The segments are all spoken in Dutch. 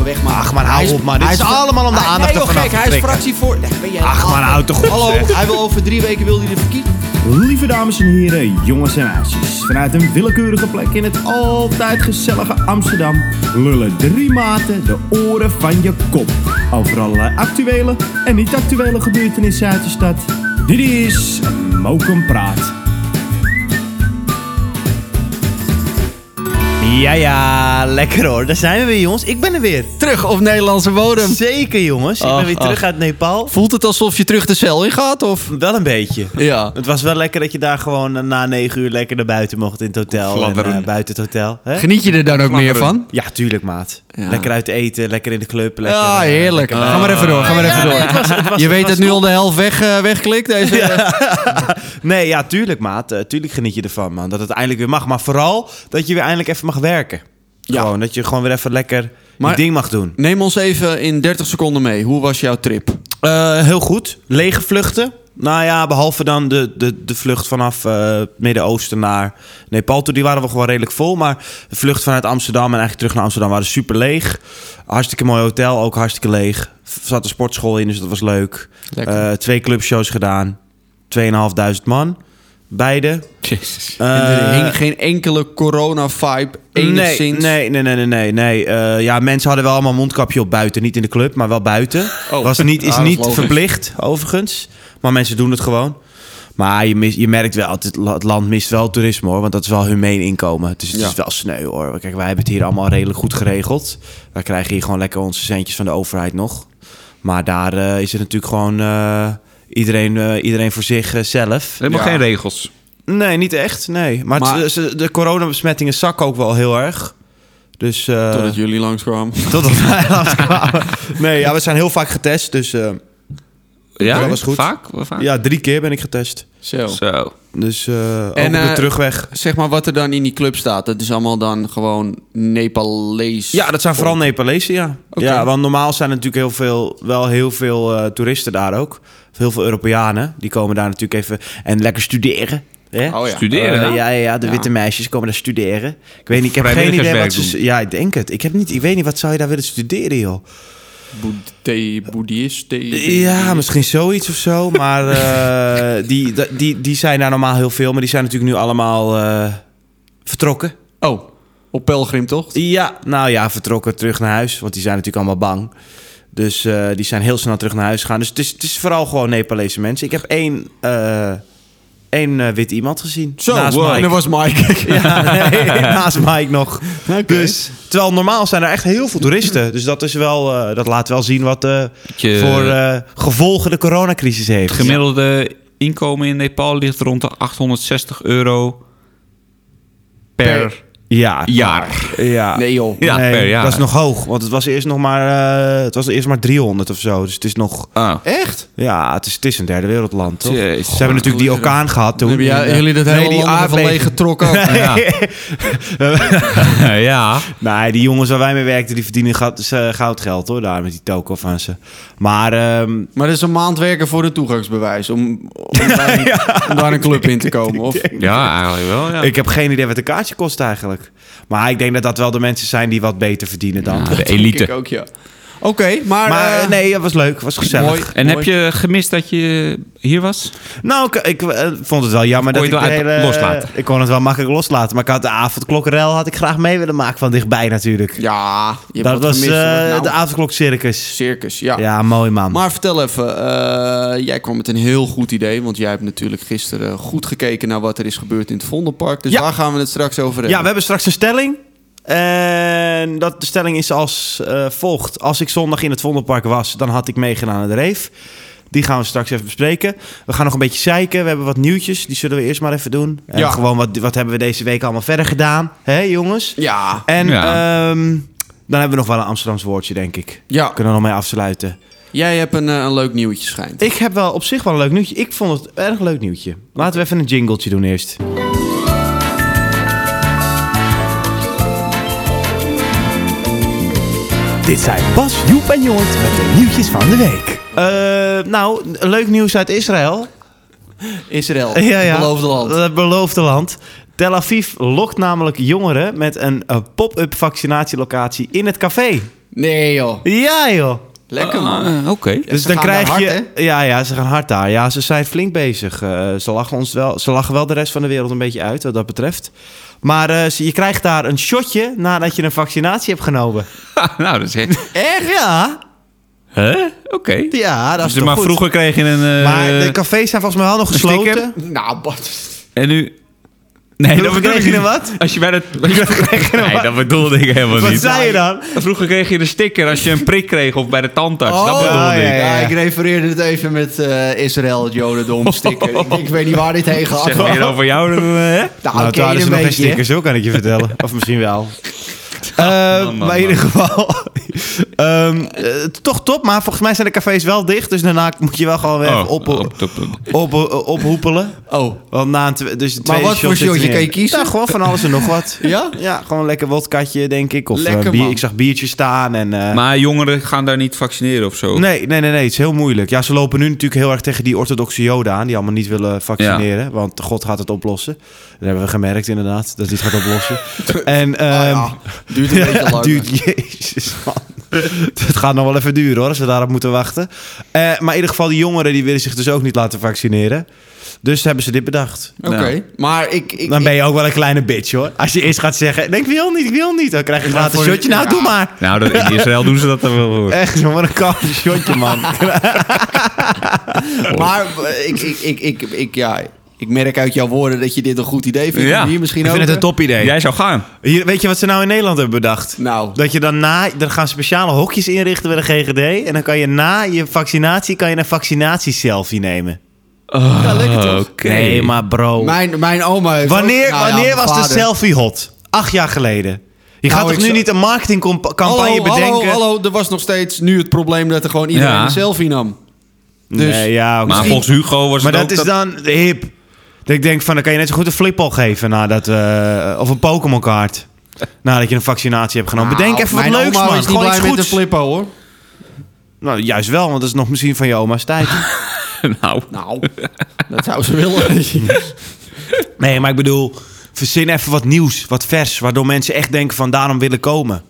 me weg, man. Ach, man, hou Hij is- op, man. Dit hij is allemaal om de aandacht nee, joh, gek, te Hij is trekken. fractie voor... Nee, ben jij Ach, man, houd toch op, Hallo, hij wil over drie weken wil hij de verkiezing. Lieve dames en heren, jongens en meisjes. Vanuit een willekeurige plek in het altijd gezellige Amsterdam lullen drie maten de oren van je kop. Over allerlei actuele en niet actuele gebeurtenissen uit de stad. Dit is Mokum Praat. Ja, ja, lekker hoor. Daar zijn we weer, jongens. Ik ben er weer. Terug op Nederlandse bodem. Zeker, jongens. Ik ben weer terug ach. uit Nepal. Voelt het alsof je terug de cel in gaat, of? Wel een beetje. Ja. Het was wel lekker dat je daar gewoon na negen uur lekker naar buiten mocht in het hotel. En, eh, buiten het hotel. Hè? Geniet je er dan ook meer van? Ja, tuurlijk, maat. Ja. Lekker uit eten, lekker in de club. Lekker, Ja, eh, heerlijk. lekker Ga maar even door, ga maar even door. Je weet dat nu al de helft weg, eh, wegklikt, deze... Nee, ja, tuurlijk, maat. Tuurlijk geniet je ervan, man. Dat het eindelijk weer mag. Maar vooral dat je weer eindelijk even mag werken. Ja. Gewoon, dat je gewoon weer even lekker Maar- je ding mag doen. Neem ons even in 30 seconden mee. Hoe was jouw trip? Eh, heel goed. Lege vluchten. Nou ja, behalve dan de, de, de vlucht vanaf het Midden-Oosten naar Nepal toe. Die waren we gewoon redelijk vol. Maar de vlucht vanuit Amsterdam en eigenlijk terug naar Amsterdam waren super leeg. Hartstikke mooi hotel, ook hartstikke leeg. Er zat een sportschool in, dus dat was leuk. Eh, twee clubshows gedaan. 2.500 man. Beide. Jezus. En er Eh, hing geen enkele corona-vibe enigszins. Nee, nee, nee, nee, nee. nee. Eh, ja, mensen hadden wel allemaal mondkapje op buiten. Niet in de club, maar wel buiten. Oh. Was niet, is dat is niet logisch. verplicht, overigens. Maar mensen doen het gewoon. Maar je, mis, je merkt wel, het, het land mist wel toerisme hoor. Want dat is wel hun main inkomen. Dus het Ja. is wel sneu hoor. Kijk, wij hebben het hier allemaal redelijk goed geregeld. Wij krijgen hier gewoon lekker onze centjes van de overheid nog. Maar daar eh, is het natuurlijk gewoon eh, iedereen, eh, iedereen voor zichzelf. Helemaal Ja. geen regels. Nee, niet echt. Nee. Maar, Maar- het- ze- de coronabesmettingen zakken ook wel heel erg. Dus uh, Totdat jullie langskwamen. totdat wij langskwamen. Nee, ja, we zijn heel vaak getest. Dus eh, Ja, dat was goed. Vaak? Vaak? ja, drie keer ben ik getest. Zo. Zo. Dus eh En, op de eh, terugweg. Zeg maar wat er dan in die club staat. Dat is allemaal dan gewoon Nepalees. Ja, dat zijn vooral Nepalezen, ja. Oké. Ja, want normaal zijn er natuurlijk heel veel, wel heel veel eh, toeristen daar ook. Heel veel Europeanen. Die komen daar natuurlijk even en lekker studeren. Hè? Oh ja. Studeren, ja, ja, ja, de Ja. witte meisjes komen daar studeren. Ik weet niet, ik heb geen idee wat ze... Ja, ik denk het. Ik, heb niet, ik weet niet, wat zou je daar willen studeren, joh? Boeddhist. Ja, misschien zoiets of zo. Maar eh, die, die, die zijn daar normaal heel veel. Maar die zijn natuurlijk nu allemaal eh, vertrokken. Oh, op pelgrimtocht? Ja, nou ja, vertrokken terug naar huis. Want die zijn natuurlijk allemaal bang. Dus eh, die zijn heel snel terug naar huis gegaan. Dus het is, het is vooral gewoon Nepalese mensen. Ik heb één, één eh, wit iemand gezien. Zo, naast wow. Mike. En dat was Mike. Ja, nee, naast Mike nog. Dus, terwijl normaal zijn er echt heel veel toeristen. Dus dat, is wel, eh, dat laat wel zien wat eh, Je- voor eh, gevolgen de coronacrisis heeft. Het gemiddelde inkomen in Nepal ligt rond de 860 euro per, Ja, jaar. Ja. Nee joh. Ja, nee, per jaar. dat is nog hoog. Want het was eerst nog maar, eh, het was eerst maar 300 of zo. Dus het is nog, Ah. Echt? ja, het is, het is een derde wereldland, toch? Jezus. Ze hebben natuurlijk die orkaan gehad toen. Hebben eh, jullie dat nee, hele die aardbeving. leeggetrokken? ook? Ja. ja. Nee, die jongens waar wij mee werkten, die verdienen goud, goudgeld hoor, daar met die toko van ze. Maar ehm, Maar dat is een maand werken voor een toegangsbewijs. Om, om, daar, om daar een club in te komen. Of? Ja, eigenlijk wel. Ja. ik heb geen idee wat een kaartje kost eigenlijk. Maar ik denk dat dat wel de mensen zijn die wat beter verdienen dan. de elite. Ik ook, ja. Oké, maar... Maar eh, nee, het was leuk, het was gezellig. Mooi. En heb je gemist dat je hier was? Nou, ik, ik, eh, vond het wel jammer Kon dat je ik het hele... loslaten? Ik kon het wel makkelijk loslaten. Maar ik had de avondklokkerel had ik graag mee willen maken van dichtbij natuurlijk. Ja, je dat was gemist, eh. Nou, de avondklokcircus. circus, ja. Ja, mooi man. Maar vertel even, eh, jij kwam met een heel goed idee. Want jij hebt natuurlijk gisteren goed gekeken naar wat er is gebeurd in het Vondelpark. Dus Ja. waar gaan we het straks over hebben? ja, we hebben straks een stelling. En dat, de stelling is als eh, volgt. Als ik zondag in het Vondelpark was, dan had ik meegedaan aan de reef. Die gaan we straks even bespreken. We gaan nog een beetje zeiken. We hebben wat nieuwtjes. Die zullen we eerst maar even doen. En Ja. gewoon wat, wat hebben we deze week allemaal verder gedaan. Hè, jongens? Ja, En Ja. ehm, dan hebben we nog wel een Amsterdams woordje, denk ik. ja. Kunnen we nog mee afsluiten. jij hebt een, eh, een leuk nieuwtje schijnt. Ik heb wel op zich wel een leuk nieuwtje. Ik vond het een erg leuk nieuwtje. Laten we even een jingletje doen eerst. Dit zijn Bas, Joep en Jort met de nieuwtjes van de week. nou, leuk nieuws uit Israël. Israël, Ja, ja. beloofde land. Het beloofde land. Tel Aviv lokt namelijk jongeren met een eh, pop-up vaccinatielocatie in het café. Nee joh, Ja, joh. Lekker man. Ah, Oké. Dus ze dan gaan krijg je. hard, ja, ja, ze gaan hard daar. Ja, ze zijn flink bezig. Eh, ze, lachen ons wel, ze lachen wel de rest van de wereld een beetje uit wat dat betreft. Maar eh, je krijgt daar een shotje nadat je een vaccinatie hebt genomen. nou, dat is echt... Echt? Ja. Hè? Oké. Ja, dat is Dus toch maar goed. vroeger kreeg je een... eh, Maar de cafés zijn volgens mij wel nog sticker? gesloten. Nou, Bart. En nu... Nee, Vroeger bedoel kreeg je niet. een wat? Als je bij dat... Nee, dat bedoelde ik helemaal Wat niet. zei je dan? Vroeger kreeg je een sticker als je een prik kreeg of bij de tandarts. dat bedoelde ja, ik. ja, Ja, ik refereerde het even met eh, Israël, het Jodendom sticker. ik, ik weet niet waar dit heen gaat. Zeg meer over jou dan... eh, hè? Nou, Nou, toen hadden ze een nog geen stickers, zo kan ik je vertellen. Of misschien wel. Eh, man, man, maar in ieder geval, ehm, eh, toch top. Maar volgens mij zijn de cafés wel dicht. Dus daarna moet je wel gewoon weer Oh, op, op, op, op. op, op, ophoepelen. Oh, Want na een dus de Maar wat voor shotje kan je kiezen? Ja, gewoon van alles en nog wat. Ja? Ja, gewoon een lekker wodkatje, denk ik. Of eh, Lekker, bier, man. ik zag biertjes staan. En, eh, Maar jongeren gaan daar niet vaccineren of zo? Nee, nee, nee, nee. Het is heel moeilijk. Ja, ze lopen nu natuurlijk heel erg tegen die orthodoxe joden aan. Die allemaal niet willen vaccineren. Want God gaat het oplossen. Dat hebben we gemerkt inderdaad. Dat hij het gaat oplossen. en Ah, ehm ja. Duurt een ja, beetje lang. duurt, jezus man. Het gaat nog wel even duren hoor, als we daarop moeten wachten. Eh, maar in ieder geval, die jongeren die willen zich dus ook niet laten vaccineren. Dus hebben ze dit bedacht. Oké, Nou. maar ik... ik Dan ben je ook wel een kleine bitch hoor. Als je eerst gaat zeggen, nee, ik wil niet, ik wil niet. Dan krijg je een gratis de- shotje. Nou, ja. doe maar. Nou, dat, in Israël doen ze dat er wel voor. Echt, zo, wat een kalm shotje man. Maar eh, ik, ik, ik, ik, ik, ja, ik merk uit jouw woorden dat je dit een goed idee vindt. Ja. Hier misschien Ik ook. vind het een top idee. Jij zou gaan. Hier, weet je wat ze nou in Nederland hebben bedacht? Nou, Dat je dan na, dan gaan speciale hokjes inrichten bij de GGD. En dan kan je na je vaccinatie kan je een vaccinatieselfie nemen. ja, lekker toch? Oké. Nee, maar bro. Mijn, mijn oma heeft wanneer ook- nou ja, wanneer was de selfie hot? Acht jaar geleden. Je gaat Nou, toch ik nu zou- niet een marketingcampagne Hallo, bedenken? hallo, hallo, er was nog steeds nu het probleem dat er gewoon iedereen Ja. een selfie nam. Dus, nee, ja, Maar misschien- volgens Hugo was maar het dat ook is dan hip. Dat ik denk van, dan kan je net zo goed een flipbal geven nadat, eh, of een Pokémon kaart. Nadat je een vaccinatie hebt genomen. Nou, Bedenk even wat mijn leuks, oma man. is niet Gewoon iets met de flippo, hoor. Nou, juist wel, want dat is nog misschien van je oma's tijd. nou, Nou, dat zou ze willen. nee, maar ik bedoel, verzin even wat nieuws, wat vers. Waardoor mensen echt denken van, daarom willen komen.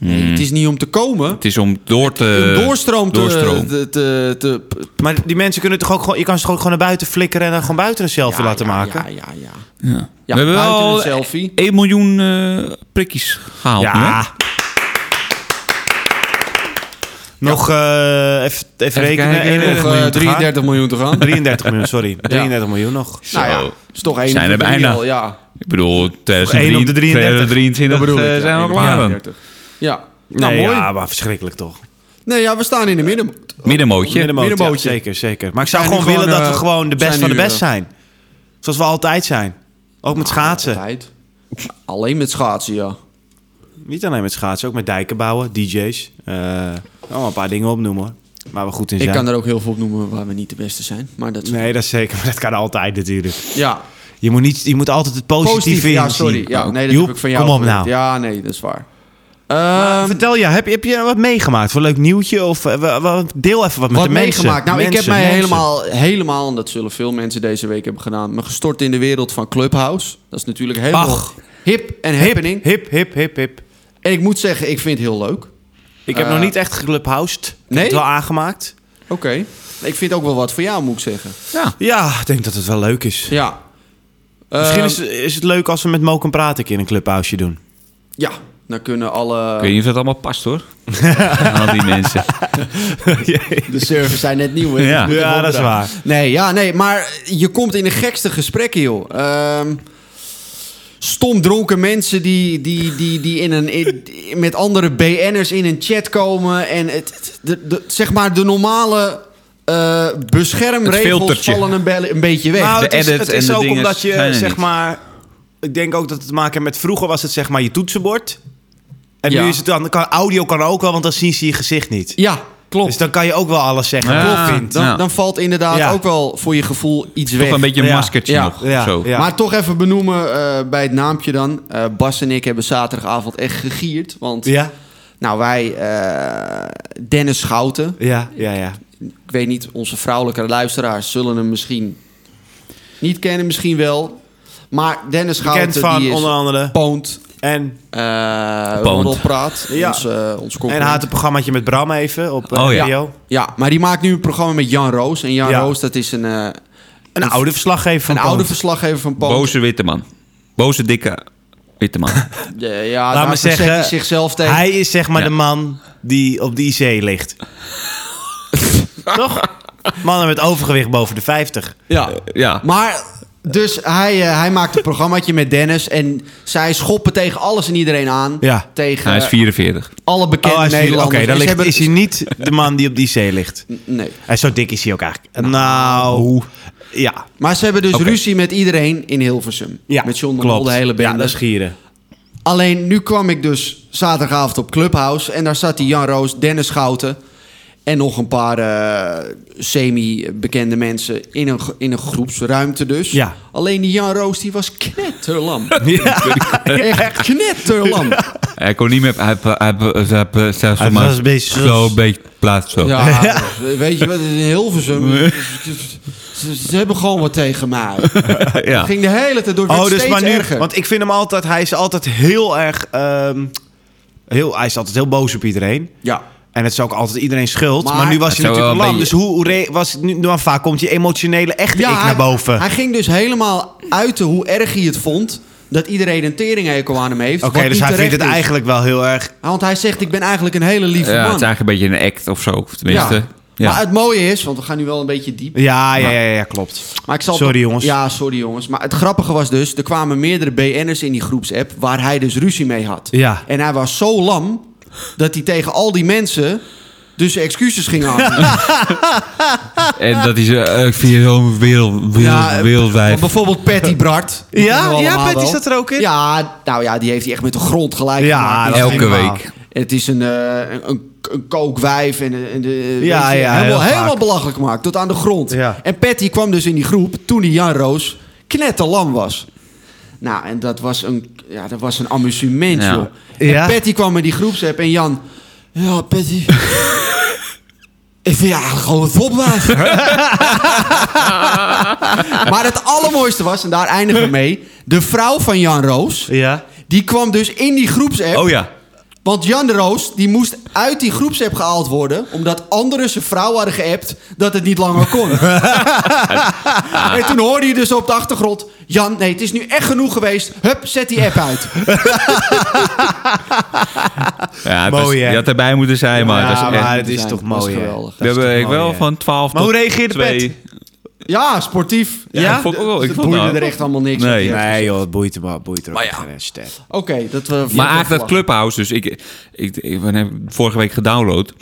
Nee, het is niet om te komen. het is om door te... Een doorstroom te... doorstroom. te, te, te- Maar die mensen kunnen toch ook gewoon... Je kan ze toch ook gewoon naar buiten flikkeren... en dan gewoon buiten een selfie ja, laten ja, maken? Ja, ja, ja. Ja. Ja, We hebben buiten wel een selfie. 1 miljoen eh, prikjes gehaald nu, hè? Ja. Nog eh, even, even, rekenen. kijken. 31 Nog eh, miljoen te gaan. 33 miljoen te gaan. 33 miljoen, sorry. 33 miljoen nog. Nou ja, Zo. is toch één Zijn er op de bijna. al, Ja. Ik bedoel, één op de 2023, 33. 2023 Dat bedoel ik. eh, ja, zijn we op klaar. 33. Ja. Nou, nee, mooi. ja, maar verschrikkelijk toch. Nee, ja, we staan in de midden. Middenmootje. Middenmoot, ja, middenmootje. zeker, zeker. Maar ik zou gewoon willen gewoon, dat we eh, gewoon de best van de best eh, zijn. Zoals we altijd zijn. Ook met schaatsen. Altijd. Alleen met schaatsen, ja. Niet alleen met schaatsen, ook met dijken bouwen, DJ's. Eh allemaal een paar dingen opnoemen hoor. Waar we goed in Ik zijn. kan er ook heel veel op noemen waar we niet de beste zijn. Maar dat. Nee, dat is zeker. Maar dat kan altijd natuurlijk. Ja, Je moet, niet, je moet altijd het positieve positief. in Ja, sorry. Ja, nee, dat Joep, heb ik van jou kom op nou. Ja, nee, dat is waar. Maar Ehm, vertel je, heb je, heb je wat meegemaakt? Voor een leuk nieuwtje? Of eh, deel even wat met wat de mensen. meegemaakt? Nou, ik heb Mensen, mij mensen. helemaal, helemaal, en dat zullen veel mensen deze week hebben gedaan, me gestort in de wereld van Clubhouse. Dat is natuurlijk helemaal Ach. hip en Hip, happening. hip, hip, hip, hip. En ik moet zeggen, ik vind het heel leuk. Ik heb Eh, nog niet echt geclubhoused. Ik nee? heb het wel aangemaakt. Oké. Ik vind ook wel wat voor jou, moet ik zeggen. Ja. Ja, ik denk dat het wel leuk is. Ja. Misschien Ehm, is, is het leuk als we met Moken praten een keer een clubhouseje doen. Ja, dan kunnen alle... Ik weet niet of dat allemaal past, hoor. Al die mensen. De servers zijn net nieuw, hè? Ja. Dat is waar. Nee, ja, nee, maar je komt in de gekste gesprekken, joh. Ehm stom dronken mensen die, die, die, die in een, in- met andere BN'ers in een chat komen. En het, de, de, zeg maar de normale eh, beschermregels vallen een, be- een beetje weg. Nou, De het is, het is ook omdat je, zeg maar... Ik denk ook dat het te maken heeft met... Vroeger was het zeg maar je toetsenbord. En Ja. nu is het dan... Kan, audio kan ook wel, want dan zien ze je gezicht niet. ja, klopt. Dus dan kan je ook wel alles zeggen. Ja. Klopt. vindt. Dan, Ja. dan valt inderdaad Ja. ook wel voor je gevoel iets weg. Toch een beetje een maskertje Ja. nog. Ja. Zo. Ja. Maar toch even benoemen eh, bij het naampje dan. Eh, Bas en ik hebben zaterdagavond echt gegierd. Want Ja, nou, wij, eh, Dennis Schouten. ja, ja, ja. Ik weet niet, onze vrouwelijke luisteraars zullen hem misschien niet kennen, misschien wel. Maar Dennis Schouten Bekend van die is onder andere... poont En, eh Poont. Roddelpraat. Ja. Ons, eh, ons en had een programmaatje met Bram even op eh, Oh, ja. radio. Ja, maar die maakt nu een programma met Jan Roos. En Jan Ja. Roos, dat is een, eh, Een oude verslaggever van een oude verslaggever van Poont. Boze witte man. Boze, dikke witte man. Ja, ja Laat me zeggen, hij zichzelf tegen. Hij is zeg maar Ja. de man die op de IC ligt. Toch? Mannen met overgewicht boven de 50. Ja. ja. Maar, dus hij, eh, hij maakt een programmaatje met Dennis. En zij schoppen tegen alles en iedereen aan. Ja. Tegen Hij is 44. alle bekende Oh, Nederlanders. Oké, dan ligt, hebben- is hij niet de man die op de IC ligt. Nee. Hij is zo dik is hij ook eigenlijk. Nou, ja. Maar ze hebben dus ruzie met iedereen in Hilversum. ja met John de. Mol, de hele Ja, bende. dat is gieren. Alleen nu kwam ik dus zaterdagavond op Clubhouse. En daar zat die Jan Roos, Dennis Schouten. En nog een paar eh, semi-bekende mensen in een, in een groepsruimte dus. Ja. Alleen die Jan Roos die was knetterlam. Ja. Echt knetterlam. Hij kon niet meer... Hij, hij, hij, hij, hij, hij, Hij was een beetje zo een beetje plaats zo. Ja, weet je wat, in Hilversum... Ze, ze hebben gewoon wat tegen mij. Ja. Ging de hele tijd door. Het Oh, werd dus steeds maar nu... erger. Want ik vind hem altijd... Hij is altijd heel erg... ehm, heel, hij is altijd heel boos op iedereen. Ja. En het is ook altijd iedereen schuld. Maar, Maar- nu was Het hij natuurlijk lam. Dus hoe, was het nu? Nou, vaak komt die emotionele echte ik hij, naar boven. Hij ging dus helemaal uiten hoe erg hij het vond... dat iedereen een teringhekel aan hem heeft. Oké, dus hij vindt het is. eigenlijk wel heel erg... Want hij zegt, ik ben eigenlijk een hele lieve Ja, het man. is eigenlijk een beetje een act of zo. Tenminste. Ja. Ja. Maar het mooie is, want we gaan nu wel een beetje diep. Ja, ja, ja, ja, klopt. Maar ik zal Sorry, jongens. Ja, sorry jongens. Maar het grappige was dus, er kwamen meerdere BN'ers in die groepsapp... waar hij dus ruzie mee had. Ja. En hij was zo lam dat hij tegen al die mensen... dus excuses ging aanbieden. En dat is... eh, je zo'n wereld, wereld, Ja, wereldwijd. Bijvoorbeeld Patty Bart. Ja? Ja, Patty wel. zat er ook in? Ja, nou ja, die heeft hij echt met de grond gelijk Ja, gemaakt. Elke week. Het is een, eh, een, een, een kookwijf en, en de, Ja, ja, helemaal, heel helemaal belachelijk gemaakt, tot aan de grond. Ja. En Patty kwam dus in die groep toen die Jan Roos knetterlam was. Nou, en dat was een, ja, dat was een amusement, Ja. joh. En Ja. Patty kwam in die groepsapp en Jan... Ja, Patty... Ik vind je eigenlijk gewoon een topwijf. maar het allermooiste was, en daar eindigen we mee... De vrouw van Jan Roos, Ja. die kwam dus in die groepsapp... Oh ja. Want Jan de Roos die moest uit die groepsapp gehaald worden... omdat anderen zijn vrouw hadden geappt dat het niet langer kon. en toen hoorde je dus op de achtergrond... Jan, nee, het is nu echt genoeg geweest. Hup, zet die app uit. ja het Mooi, was- hè? je had erbij moeten zijn, maar... Ja, dat is echt- maar het is toch mooi, geweldig. we hebben ik wel van 12 Maar hoe reageerde 2. Ja, sportief. Ja, ik vond ook wel. Ik Het vond boeide nou- er echt allemaal niks Nee. Nee joh, het boeit er maar. Boeit er ook Maar ja. Oké, dat we... Maar eigenlijk dat Clubhouse, dus ik, ik, ik, heb vorige week gedownload.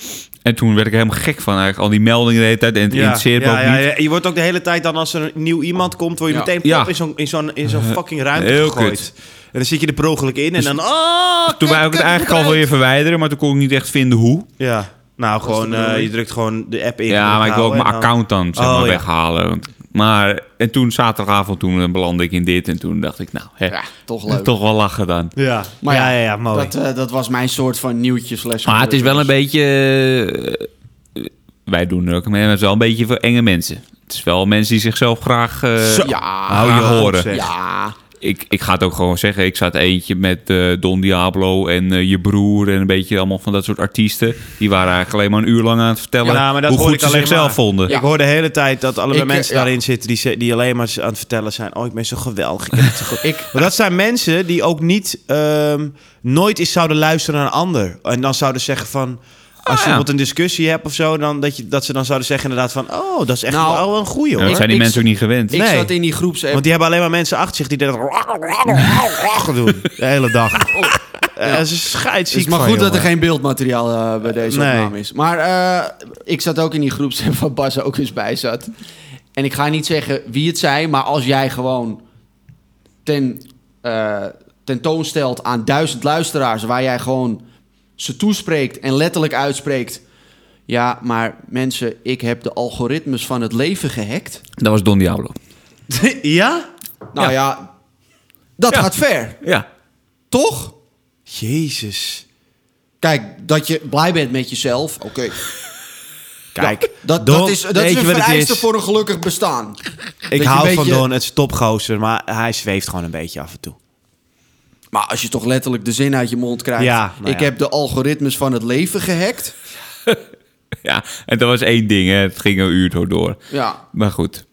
En toen werd ik helemaal gek van eigenlijk al die meldingen de hele tijd. En het interesseert me ook ja, niet. ja, je wordt ook de hele tijd dan als er een nieuw iemand komt, word je Ja. meteen pop in zo'n in zo'n in zo'n fucking ruimte Heel gegooid. kut. En dan zit je er per ongeluk in en dan... Oh, Toen kut, wou ik het eigenlijk al wil je eruit. verwijderen, maar toen kon ik niet echt vinden hoe. Ja, nou gewoon, eh, je drukt gewoon de app in. Ja, maar ik wil ook mijn account dan zeg Oh, maar ja. weghalen. Want- Maar, en toen zaterdagavond, toen eh, belandde ik in dit. En toen dacht ik, nou, hè, Ja, toch leuk. toch wel lachen dan. Ja, Maar ja, ja, ja, mooi. Dat, eh, dat was mijn soort van nieuwtje slash... Maar het is wel een beetje... wij doen er ook mee, maar het is wel een beetje voor enge mensen. Het is wel mensen die zichzelf graag, eh, Zo. Ja, graag horen. zeg. ja. Ik, ik ga het ook gewoon zeggen. Ik zat eentje met eh, Don Diablo en eh, je broer en een beetje allemaal van dat soort artiesten. Die waren eigenlijk alleen maar een uur lang aan het vertellen Ja, hoe goed ik ze zichzelf maar. vonden. Ik hoor de hele tijd dat eh, mensen ja. daarin zitten die, die alleen maar aan het vertellen zijn. Oh, ik ben zo geweldig. Ik heb het zo goed. Ik, Maar dat zijn mensen die ook niet ehm, nooit eens zouden luisteren naar een ander. En dan zouden zeggen van. Als je ja. bijvoorbeeld een discussie hebt of zo, dan dat, je, dat ze dan zouden zeggen inderdaad van... Oh, dat is echt Nou, wel een goeie Ja, hoor. dat zijn die Ik- mensen ook niet gewend. ik Nee. zat in die groepsapp... Want die hebben alleen maar mensen achter zich die dat doen de hele dag. Eh, Dat is Het scheidsziek is maar van, goed dat er jongen. geen beeldmateriaal eh, bij deze Nee. opname is. Maar eh, ik zat ook in die groepsapp waar Bas ook eens bij zat. En ik ga niet zeggen wie het zei, maar als jij gewoon ten, eh, tentoonstelt aan duizend luisteraars... waar jij gewoon ze toespreekt en letterlijk uitspreekt... ja, maar mensen, ik heb de algoritmes van het leven gehackt. Dat was Don Diablo. Ja? Nou ja, dat Ja. gaat ver, Ja. toch? Jezus. Kijk, dat je blij bent met jezelf, oké. Kijk, Dat, Don, dat is, dat is een vereiste is? voor een gelukkig bestaan. Ik hou van Don, het is topgozer, maar hij zweeft gewoon een beetje af en toe. Maar als je toch letterlijk de zin uit je mond krijgt. Ja, nou ik ja. heb de algoritmes van het leven gehackt. Ja, en dat was één ding, hè. Het ging een uur zo door. Ja, Maar goed.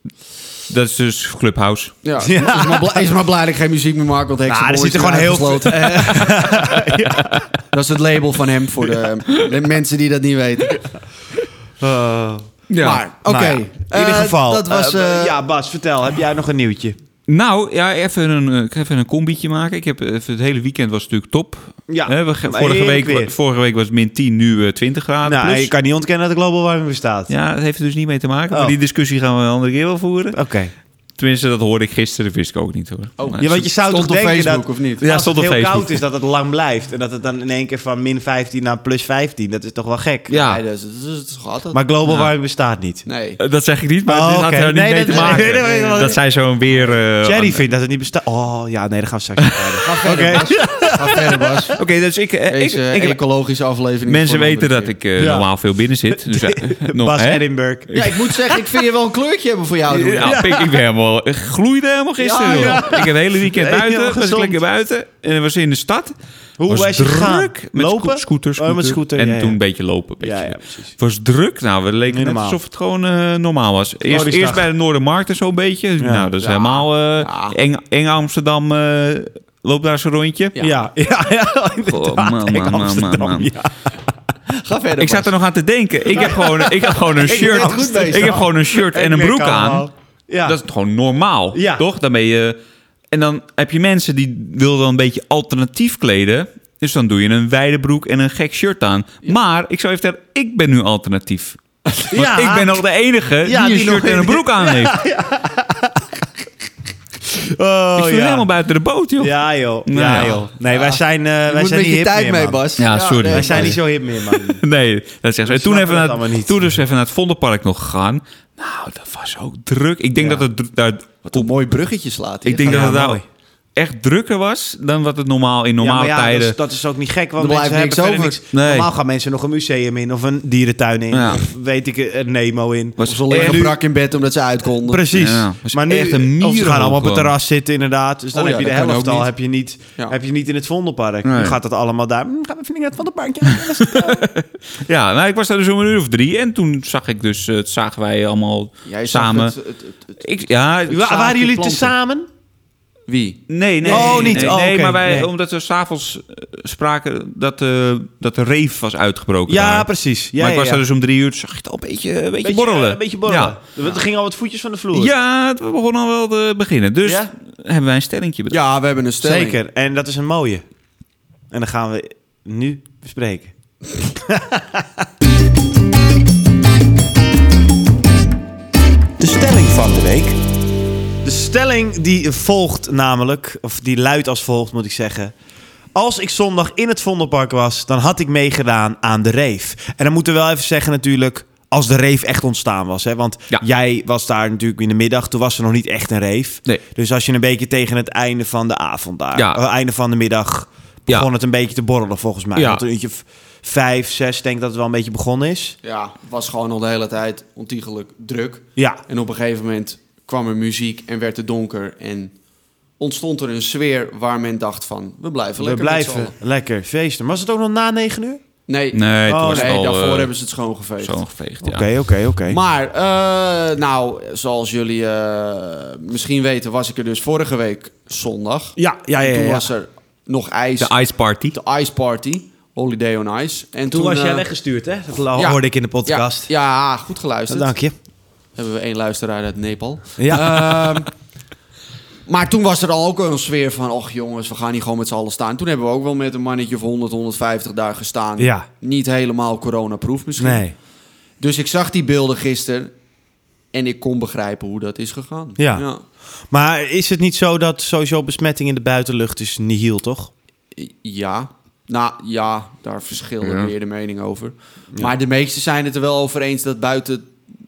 Dat is dus Clubhouse. ja. Is, maar blij, is maar blij dat ik geen muziek meer maak, want Hexenboy Nou, er is zitten gewoon heel veel... Dat is het label van hem voor de, de mensen die dat niet weten. Oh. Ja. Maar, oké. Nou ja, in ieder Eh, geval. dat was... eh, eh, ja, Bas, vertel. Heb jij nog een nieuwtje? Nou, ja, even een, eh, ik ga even een combietje maken. Ik heb even, het hele weekend was natuurlijk top. Ja, we, vorige, week, weer. vorige week was het min 10, nu eh, 20 graden. Nou, plus. je kan niet ontkennen dat de global warming bestaat. Ja, dat heeft er dus niet mee te maken. Oh. Maar die discussie gaan we een andere keer wel voeren. Oké. Tenminste, dat hoorde ik gisteren, dat wist ik ook niet hoor. Oh, Maar- Ja, want je zou toch denken Facebook, dat of niet? Ja, als stond het heel Facebook. koud is, dat het lang blijft. En dat het dan in één keer van min 15 naar plus 15. Dat is toch wel gek? ja, Nee, dat is, dat toch altijd... Maar global Ja. warming bestaat niet. Nee. Eh, dat zeg ik niet, maar Oh, het had er niet Nee, mee dat- te maken. nee, nee, nee, nee. dat zij zo'n weer... eh, Jerry vindt dat het niet bestaat. Oh, ja, nee, dat gaan we straks Oké. Bas. Ga verder, Bas. Oké, dus ik... eh, ik, ik- ecologische aflevering. mensen een weten dat ik eh, Ja. normaal veel binnen zit. Dus, eh, nog, Bas hè? Edinburgh. Ja, ik moet zeggen, ik vind je wel een kleurtje hebben voor jou. Doen. Ja, ik, ik ben helemaal, ik gloeide helemaal gisteren. Ja, ja. Ik heb het hele weekend buiten, was ik lekker buiten. En was in de stad. Hoe was was je druk gegaan? met Lopen? sco- scooter, Oh, met scooter, En ja, ja. toen een beetje lopen. Een beetje. Ja, ja, was druk. Nou, we leken net alsof het gewoon normaal was. Eerst, eerst bij de Noordermarkt en zo'n beetje. Nou, dat is Ja. helemaal eh, Ja. eng, eng Amsterdam. eh loopt daar zo'n rondje. Ja. Ja, ja, ja. inderdaad. Oh, man, man, man, Amsterdam, man, man. ja. Ga verder, Ik zat er nog aan te denken. Ik heb gewoon, ik heb gewoon een shirt. goed bezig. Ik heb gewoon een shirt en een Ik broek aan. Ja. Dat is gewoon normaal, Ja. toch? Dan ben je... En dan heb je mensen die willen dan een beetje alternatief kleden. Dus dan doe je een wijde broek en een gek shirt aan. Maar ik zou even zeggen, ik ben nu alternatief. Want Ja. ik ben nog de enige Ja, die een die shirt en een broek aan heeft. Oh, ik viel ja. helemaal buiten de boot, joh. Ja, joh. Nou Ja, joh. Nee, wij zijn, eh, Je wij moet zijn niet je hip tijd meer, mee, man. Bas. Ja, sorry. nee, Wij zijn niet zo hip meer, man. Nee, dat zegt ze. En toen even, het naar, toen dus even naar het Vondelpark nog gegaan. Nou, dat was ook druk. Ik denk Ja. dat het daar Wat een mooi bruggetje slaat. Ik denk Ja, dat het daar. Echt drukker was dan wat het normaal in normale ja, maar ja, tijden. Dat is, dat is ook niet gek, want Er mensen niks hebben over. niks. Nee. Normaal gaan mensen nog een museum in of een dierentuin in. Ja. Of weet ik, een Nemo in. Was Of ze liggen nu- brak in bed omdat ze uit konden. Precies. Maar nu, echt een of ze gaan allemaal op het terras zitten inderdaad. Dus dan Oh ja, heb je de helft al heb je niet, Ja. heb je niet in het Vondelpark. Nee. Nu gaat dat allemaal daar. Hm, gaan we even naar het Vondelpark. Ja, Ja, nou, ik was daar dus om een uur of drie. En toen zag ik dus, eh, zagen wij allemaal Jij samen. het- het- het- het- ik, ja, waren jullie planten. tezamen? Wie? nee, nee. Oh, niet. Nee, Oh, nee, maar wij, nee. omdat we s'avonds uh, spraken dat, eh dat de reef was uitgebroken. Ja, daar. precies. Ja, maar ik ja, was ja. daar dus om drie uur, zag ik het al een beetje, een beetje, beetje, borrelen. Een beetje borrelen. Ja. Er gingen al wat voetjes van de vloer. Ja, het begon al wel te beginnen. Dus Ja? hebben wij een stellingje bedacht. Ja, we hebben een stelling. Zeker. En dat is een mooie. En dan gaan we nu bespreken. stelling die volgt namelijk, of die luidt als volgt moet ik zeggen. Als ik zondag in het Vondelpark was, dan had ik meegedaan aan de reef. En dan moeten we wel even zeggen natuurlijk, als de reef echt ontstaan was. Hè? Want Ja. jij was daar natuurlijk in de middag, toen was er nog niet echt een reef. Nee. Dus als je een beetje tegen het einde van de avond daar, Ja. eh, einde van de middag, Ja. begon het een beetje te borrelen volgens mij. Ja. Want een uurtje vijf, zes, denk ik dat het wel een beetje begonnen is. Ja, het was gewoon al de hele tijd ontiegelijk druk. Ja, En op een gegeven moment kwam er muziek en werd het donker. En ontstond er een sfeer waar men dacht van, we blijven we lekker z'n blijven lekker feesten. Was het ook nog na negen uur? Nee, Nee, toen Oh, was nee het al daarvoor eh, hebben ze het schoongeveegd. zo geveegd. Oké, Ja. oké, oké. Maar, eh, nou, zoals jullie eh, misschien weten, was ik er dus vorige week zondag. Ja, ja, ja. En ja, toen ja. was er nog ijs, De Ice Party. de Ice Party, Holiday on Ice. En Toen was jij weggestuurd, hè? Dat ja. hoorde ik in de ja, podcast. ja, goed geluisterd. Dank je. Hebben we één luisteraar uit Nepal. Ja. Ehm, maar toen was er al ook een sfeer van... och jongens, we gaan hier gewoon met z'n allen staan. Toen hebben we ook wel met een mannetje of 100, 150 daar gestaan. Ja. Niet helemaal coronaproof misschien. Nee. Dus ik zag die beelden gisteren... en ik kon begrijpen hoe dat is gegaan. Ja. Maar is het niet zo dat sowieso besmetting in de buitenlucht is nihil, toch? Ja. Nou ja, daar verschillen Ja. weer de mening over. Maar de meesten zijn het er wel over eens... dat buiten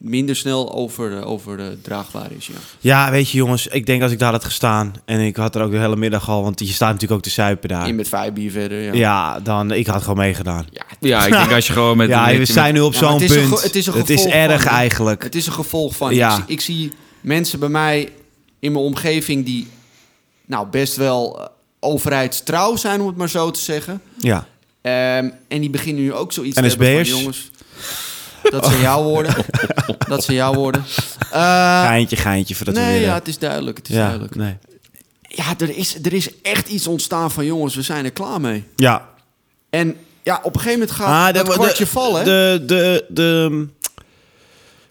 minder snel over, de- over de draagbaar is. Ja. Ja, weet je jongens, ik denk als ik daar had gestaan... en ik had er ook de hele middag al... want je staat natuurlijk ook te suipen daar. In met vijf bier verder. Ja. Ja, dan... Ik had gewoon meegedaan. Ja, Ja, ik denk als je gewoon met... ja, we zijn nu op Ja, zo'n het is een punt. het is een het is erg van- eigenlijk. Het is een gevolg van. Ja. Ik, zie- ik zie mensen bij mij in mijn omgeving die nou best wel eh, overheidstrouw zijn, om het maar zo te zeggen. Ja. Ehm, en die beginnen nu ook zoiets te hebben NSB'ers? van, jongens... Dat zijn jouw woorden. Dat zijn jouw woorden. Eh, Geintje, geintje, voordat we nee, weer... ja, eh, het is duidelijk. Het is ja, duidelijk. nee. Ja, er is, er is echt iets ontstaan van jongens, we zijn er klaar mee. Ja. En ja, op een gegeven moment gaat Ah, dat kwartje vallen. De, de, de,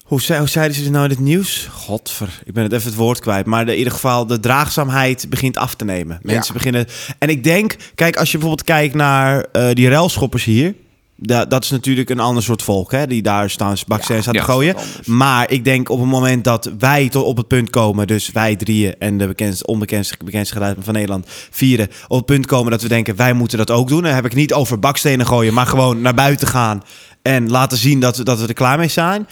hoe, zei, hoe zeiden ze het nou in het nieuws? Godver, ik ben het even het woord kwijt. Maar de, in ieder geval, de draagzaamheid begint af te nemen. Mensen Ja. beginnen... En ik denk, kijk, als je bijvoorbeeld kijkt naar eh, die ruilschoppers hier... Da, dat is natuurlijk een ander soort volk, hè, die daar staan bakstenen aan te ja, gooien. Maar ik denk op het moment dat wij tot op het punt komen, dus wij drieën en de bekendste, onbekendste, bekendste geluid van Nederland vieren, op het punt komen dat we denken, wij moeten dat ook doen. Dan heb ik niet over bakstenen gooien, maar gewoon naar buiten gaan en laten zien dat we, dat we er klaar mee zijn.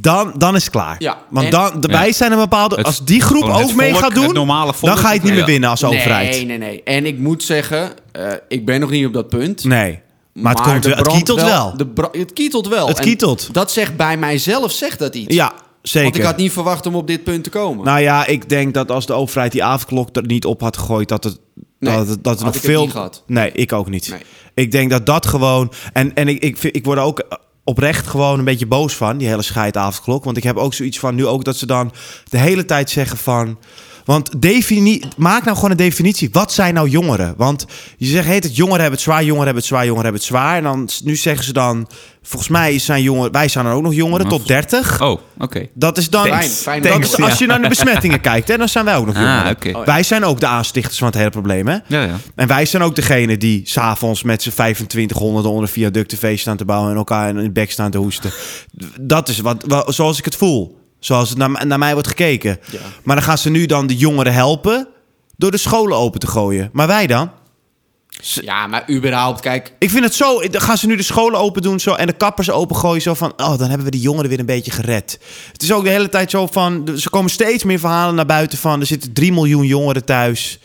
Dan, dan is het klaar. Ja, Want dan, de, wij zijn een bepaalde. Het- als die groep ook mee volk, gaat doen, volk. dan ga je het niet meer winnen als overheid. Nee, nee, nee. En ik moet zeggen, eh, ik ben nog niet op dat punt. Nee. Maar, het, komt, het kietelt wel. De het kietelt wel. Het En kietelt. Dat zegt bij mijzelf, zegt dat iets. Ja, zeker. Want ik had niet verwacht om op dit punt te komen. Nou ja, ik denk dat als de overheid die avondklok er niet op had gegooid, dat het. Nee, dat, het, dat had nog ik het veel. gehad. Nee, ik ook niet. Nee. Ik denk dat dat gewoon. En, en ik, ik, word er ook oprecht gewoon een beetje boos van, die hele scheidavondklok. Want ik heb ook zoiets van nu ook dat ze dan de hele tijd zeggen van. Want defini maak nou gewoon een definitie. Wat zijn nou jongeren? Want je zegt, heet het jongeren hebben het zwaar, jongeren hebben het zwaar, jongeren hebben het zwaar. En dan nu zeggen ze dan, volgens mij zijn jongeren, wij zijn er ook nog jongeren Maar tot 30. Oh, oké. Dat is dan. Fijn, fijn dat is, als je naar de besmettingen kijkt, hè, dan zijn wij ook nog Ah, jongeren. oké. Oh, Wij zijn ook de aanstichters van het hele probleem, hè? Ja, ja. En wij zijn ook degene die s'avonds met z'n 2500 onder een viaductenfeest staan te bouwen en elkaar in de bek staan te hoesten. Dat is wat, wa- zoals ik het voel. Zoals het naar, naar mij wordt gekeken. Ja. Maar dan gaan ze nu dan de jongeren helpen door de scholen open te gooien. Maar wij dan? Ja, maar überhaupt, kijk... Ik vind het zo. Dan gaan ze nu de scholen open doen zo, en de kappers opengooien. Zo van. Oh, dan hebben we de jongeren weer een beetje gered. Het is ook de hele tijd zo van. Ze komen steeds meer verhalen naar buiten van. Er zitten 3 miljoen jongeren thuis.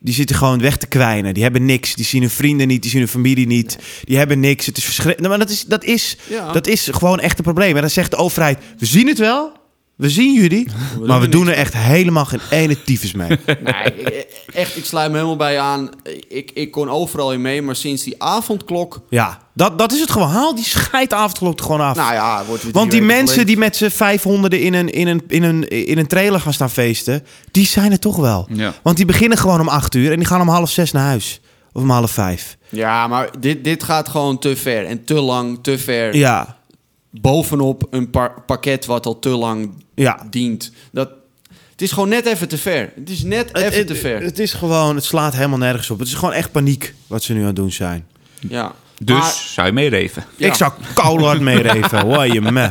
Die zitten gewoon weg te kwijnen. Die hebben niks. Die zien hun vrienden niet. Die zien hun familie niet. Die hebben niks. Het is verschrikkelijk. Maar dat is, dat, is, Ja. dat is gewoon echt een probleem. En dan zegt de overheid: We zien het wel. We zien jullie. maar we doen er echt helemaal geen ene tyfus mee. Nee, echt, ik sluit me helemaal bij je aan. Ik, ik kon overal in mee, maar sinds die avondklok... ja, dat, dat is het gewoon. Haal die scheidavondklok er gewoon af. Nou ja, wordt weer Want die mensen die met z'n vijfhonderden in een, in, een, in, een, in een trailer gaan staan feesten, die zijn er toch wel. Ja. Want die beginnen gewoon om acht uur en die gaan om half zes naar huis. Of om half vijf. Ja, maar dit, dit gaat gewoon te ver. En te lang, te ver. Ja, Bovenop een par- pakket wat al te lang ja. dient. Dat, het is gewoon net even te ver. Het is net even het, te ver. het is gewoon, het slaat helemaal nergens op. Het is gewoon echt paniek wat ze nu aan het doen zijn. ja. Dus Maar- zou je meereven? Ja. Ik zou koud meereven. Hoor je me.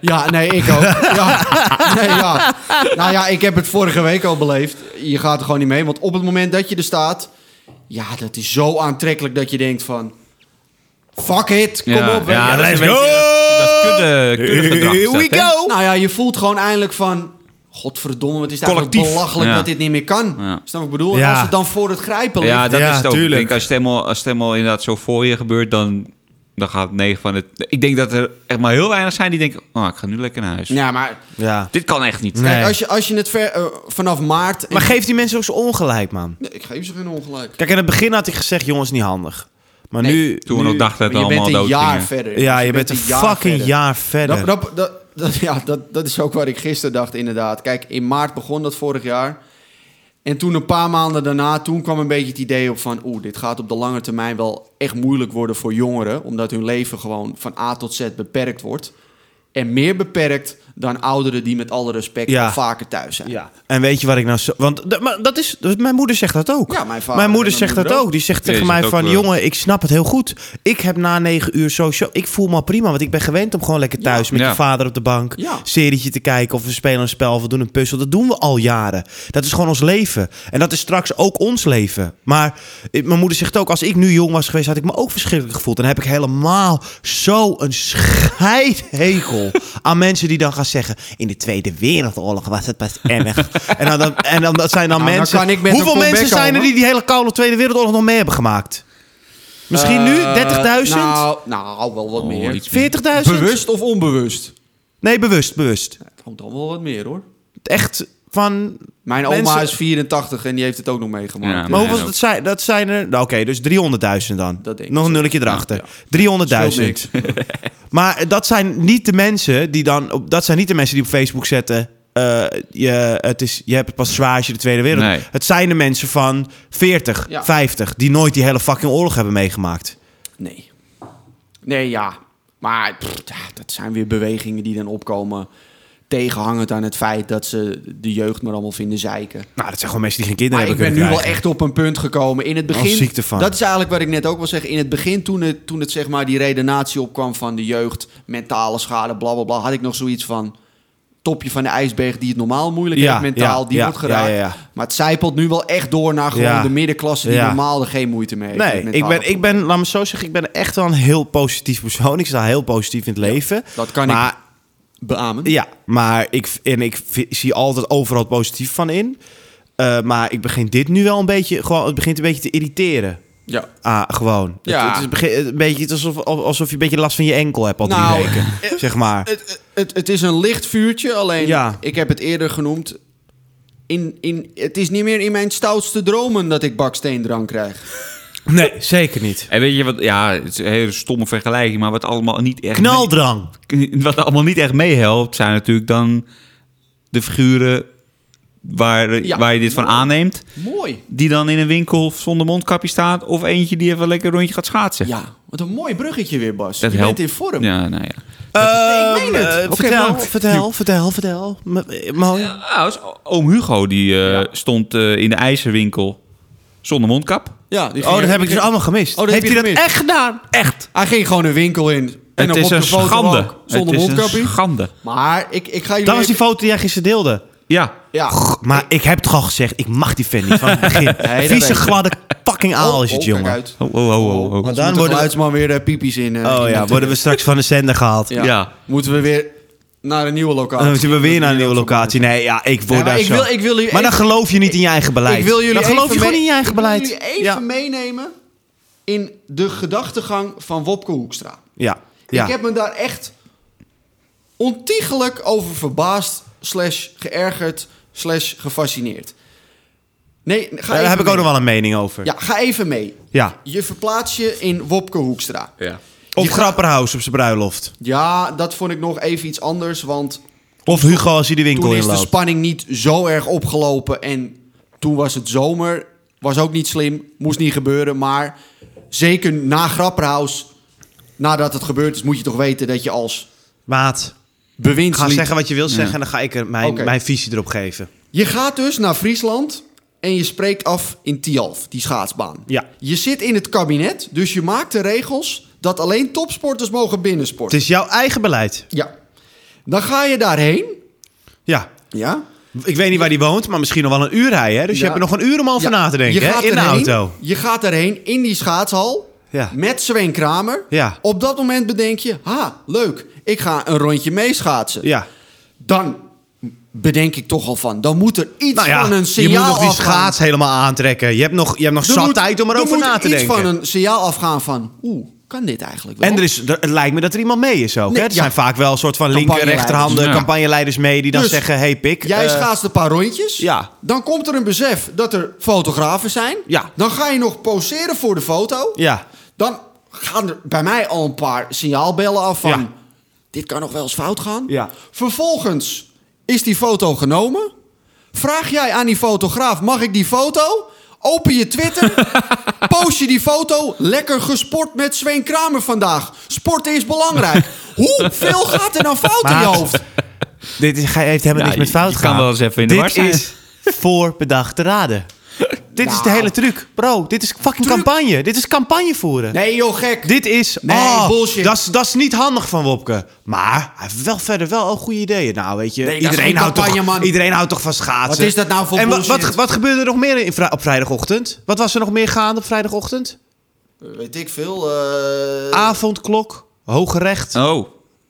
Ja, nee, ik ook. Ja. Nee, ja. Nou ja, ik heb het vorige week al beleefd. Je gaat er gewoon niet mee. Want op het moment dat je er staat... Ja, dat is zo aantrekkelijk dat je denkt van... Fuck it, kom ja, op. Ja, je. dat is let's go! Dat is kudde, kudde gedrag. Here we hè? go! Nou ja, je voelt gewoon eindelijk van... Godverdomme, wat is het eigenlijk belachelijk Ja. dat dit niet meer kan. Ja. Snap ik bedoel? Ja. als het dan voor het grijpen ligt... Ja, dat Ja, is het ook. Ik denk, als het helemaal, als het helemaal inderdaad zo voor je gebeurt, dan, dan gaat 9 van het... Ik denk dat er echt maar heel weinig zijn die denken, oh, ik ga nu lekker naar huis. Ja, maar Ja. Dit kan echt niet. Nee. kijk, als je, als je het ver, eh, vanaf maart... Maar geef die mensen ook zo ongelijk, man. Nee, ik geef ze geen ongelijk. Kijk, in het begin had ik gezegd, jongens, niet handig. Maar Nee, nu... Toen we nog dachten dat Maar we je bent allemaal een dood jaar gingen. verder. Ja, je bent een fucking verder. jaar verder. Dat, dat, dat, dat- ja, dat, dat is ook wat ik gisteren dacht, inderdaad. Kijk, in maart begon dat vorig jaar. En toen een paar maanden daarna, toen kwam een beetje het idee op van... oeh, dit gaat op de lange termijn wel echt moeilijk worden voor jongeren... omdat hun leven gewoon van A tot Z beperkt wordt. En meer beperkt dan ouderen die met alle respect Ja. vaker thuis zijn. Ja. En weet je wat ik nou zo... Want maar dat is... Mijn moeder zegt dat ook. Ja, mijn vader Mijn moeder zegt dat ook. Die zegt Ja, tegen mij van... wel. Jongen, ik snap het heel goed. Ik heb na negen uur sowieso... Ik voel me al prima, want ik ben gewend om gewoon lekker thuis... met Ja. je vader op de bank... Ja. serietje te kijken of we spelen een spel of we doen een puzzel. Dat doen we al jaren. Dat is gewoon ons leven. En dat is straks ook ons leven. Maar eh, mijn moeder zegt ook... Als ik nu jong was geweest, had ik me ook verschrikkelijk gevoeld. En dan heb ik helemaal zo'n scheidhekel aan mensen die dan gaan zeggen... In de Tweede Wereldoorlog was het pas erg. en dan, dan, en dan dat zijn dan Nou, dan mensen... kan ik met een Hoeveel mensen zijn er die die hele koude Tweede Wereldoorlog nog mee hebben gemaakt? Misschien nu? 30.000? Eh, Nou, nou, wel wat Oh, meer. 40.000? Bewust of onbewust? Nee, bewust, bewust. Het komt dan wel wat meer, hoor. Echt van... Mijn oma Mensen- is 84 en die heeft het ook nog meegemaakt. Ja, Maar hoeveel dat zijn, dat zijn er... Nou, Oké, dus 300.000 dan. Dat denk ik Nog een nulletje erachter. Ja, Scheelt 300.000. niks. Maar dat zijn niet de mensen die dan... Op, dat zijn niet de mensen die op Facebook zetten... eh, je, het is, je hebt het pas zwaar als je de Tweede Wereld... Nee. Het zijn de mensen van 40, Ja. 50... die nooit die hele fucking oorlog hebben meegemaakt. Nee. Nee, ja. Maar pff, dat zijn weer bewegingen die dan opkomen... tegenhangend aan het feit dat ze de jeugd maar allemaal vinden zeiken. Nou, dat zijn gewoon mensen die geen kinderen Maar ik hebben ben nu wel echt op een punt gekomen. In het begin. ziekte van. Dat is eigenlijk wat ik net ook wil zeggen. In het begin, toen het, toen het zeg maar die redenatie opkwam van de jeugd, mentale schade, bla bla bla, had ik nog zoiets van. Topje van de ijsberg die het normaal moeilijk Ja, heeft mentaal, ja, die ja, wordt geraakt. Maar het zijpelt nu wel echt door naar gewoon de middenklasse die normaal er geen moeite mee heeft. Nee, ik ben, ik ben, laat me zo zeggen, ik ben echt wel een heel positief persoon. Ik sta heel positief in het leven. dat kan maar, ik beamen. Ja, maar ik, en ik zie altijd overal het positief van in. Eh, maar ik begin dit nu wel een beetje, gewoon, het begint een beetje te irriteren. Ja. Ah, gewoon. Ja. Het, het is een beetje het is alsof, alsof je een beetje last van je enkel hebt al drie Nou, weken. zeg maar. Het, het, het is een licht vuurtje, alleen Ja. ik heb het eerder genoemd. In, in, het is niet meer in mijn stoutste dromen dat ik baksteendrank krijg. Nee, zeker niet. En weet je wat, ja, het is een hele stomme vergelijking, maar wat allemaal niet echt... Knaldrang. mee- wat allemaal niet echt meehelpt, zijn natuurlijk dan de figuren waar, Ja. waar je dit van aanneemt. Mooi. Die dan in een winkel zonder mondkapje staat. Of eentje die even lekker rondje gaat schaatsen. Ja, wat een mooi bruggetje weer, Bas. Dat je helpt. bent in vorm. Ja, nou ja. Nee, ik meen het. Eh, vertel, maar- vertel, vertel, vertel. M- eh, Mooi. Ja, dus oom Hugo die eh, stond eh, in de ijzerwinkel zonder mondkap. Ja, die Oh, dat heb ik dus allemaal gemist. Oh, dat Heeft je hij dat gemist. echt gedaan? Echt? Hij ging gewoon een winkel in. En het op is de een foto schande. ook, zonder het is mondkapje. een schande. Maar ik, ik ga jullie... Dat was die even- foto die jij gisteren deelde. Ja. Ja. Maar ik heb toch al gezegd, ik mag die fan niet van het begin. dat Vieze, ik. gladde fucking aal is het, Oh, kijk jongen. uit. Oh, oh, oh, oh, oh. Want dan dan wordt de worden- geluidsman weer de pipies in. eh, Oh in ja, het- worden we straks van de zender gehaald. Ja. Ja. Moeten we weer naar een nieuwe locatie. Dan moeten we weer naar een Dat nieuwe locatie. Nee, ja, ik word Ja, daar ik zo... wil- ik wil jullie maar dan even- geloof je niet in je eigen beleid. Ik wil jullie dan geloof je gewoon mee- in je eigen ik wil beleid. jullie even ja. meenemen in de gedachtegang van Wopke Hoekstra. Ja. ja. Ik heb me daar echt ontiegelijk over verbaasd, slash geërgerd, slash gefascineerd. Nee, ga Daar even heb ik ook nog wel een mening over. Ja, ga even mee. Ja. Je verplaats je in Wopke Hoekstra. Ja. Of Grapperhaus op zijn bruiloft. Ja, dat vond ik nog even iets anders, want Of Hugo als hij de winkel toen is de inloopt. spanning niet zo erg opgelopen. En toen was het zomer. Was ook niet slim. Moest niet gebeuren. Maar zeker na Grapperhaus, nadat het gebeurd is, moet je toch weten dat je als Maat, bewindslied... ga zeggen wat je wil zeggen en dan ga ik er mijn, Oké. mijn visie erop geven. Je gaat dus naar Friesland en je spreekt af in Tialf, die schaatsbaan. Ja. Je zit in het kabinet, dus je maakt de regels dat alleen topsporters mogen binnensporten. Het is jouw eigen beleid. Ja. Dan ga je daarheen. Ja. Ja. Ik weet niet waar die woont, maar misschien nog wel een uur rijden. Hè? Dus je hebt er nog een uur om over Ja, na te denken je hè? gaat in de auto. Je gaat erheen in die schaatshal Ja. met Sven Kramer. Ja. Op dat moment bedenk je, ha, leuk, ik ga een rondje meeschaatsen. Ja. Dan bedenk ik toch al van, dan moet er iets Nou ja, van een je signaal moet nog die afgaan. schaats helemaal aantrekken. Je hebt nog, je hebt nog zat moet- tijd om er erover moet na te iets denken. van een signaal afgaan van, oeh, kan dit eigenlijk wel? En er is, er, het lijkt me dat er iemand mee is ook. Nee, hè? Er ja. zijn vaak wel een soort van linker, Campagneleiders. rechterhanden, Ja. campagneleiders mee die dan Dus zeggen: hey pik. Jij eh, schaatst een paar rondjes. ja. Dan komt er een besef dat er fotografen zijn. Ja. Dan ga je nog poseren voor de foto. Ja. Dan gaan er bij mij al een paar signaalbellen af van... Ja. dit kan nog wel eens fout gaan. Ja. Vervolgens is die foto genomen. Vraag jij aan die fotograaf, mag ik die foto? Open je Twitter, post je die foto. Lekker gesport met Sven Kramer vandaag. Sporten is belangrijk. Hoeveel gaat er dan fout in je hoofd? Dit is, heeft helemaal Ja, niks met fout je gaan. kan wel eens even in de war Dit is voorbedacht te raden. Dit is de Nou. hele truc. Bro, dit is fucking Truc? campagne. Dit is campagne voeren. Nee joh, gek. Dit is... Nee, oh, bullshit. Dat is, dat is niet handig van Wopke. Maar hij heeft wel verder wel al goede ideeën. Nou, weet je, Nee, iedereen, houdt toch, campagne, man. iedereen houdt toch van schaatsen. Wat is dat nou voor En wat, bullshit? wat, wat gebeurde er nog meer in, op vrijdagochtend? Wat was er nog meer gaande op vrijdagochtend? Weet ik veel. eh, Avondklok, hoge recht. Oh.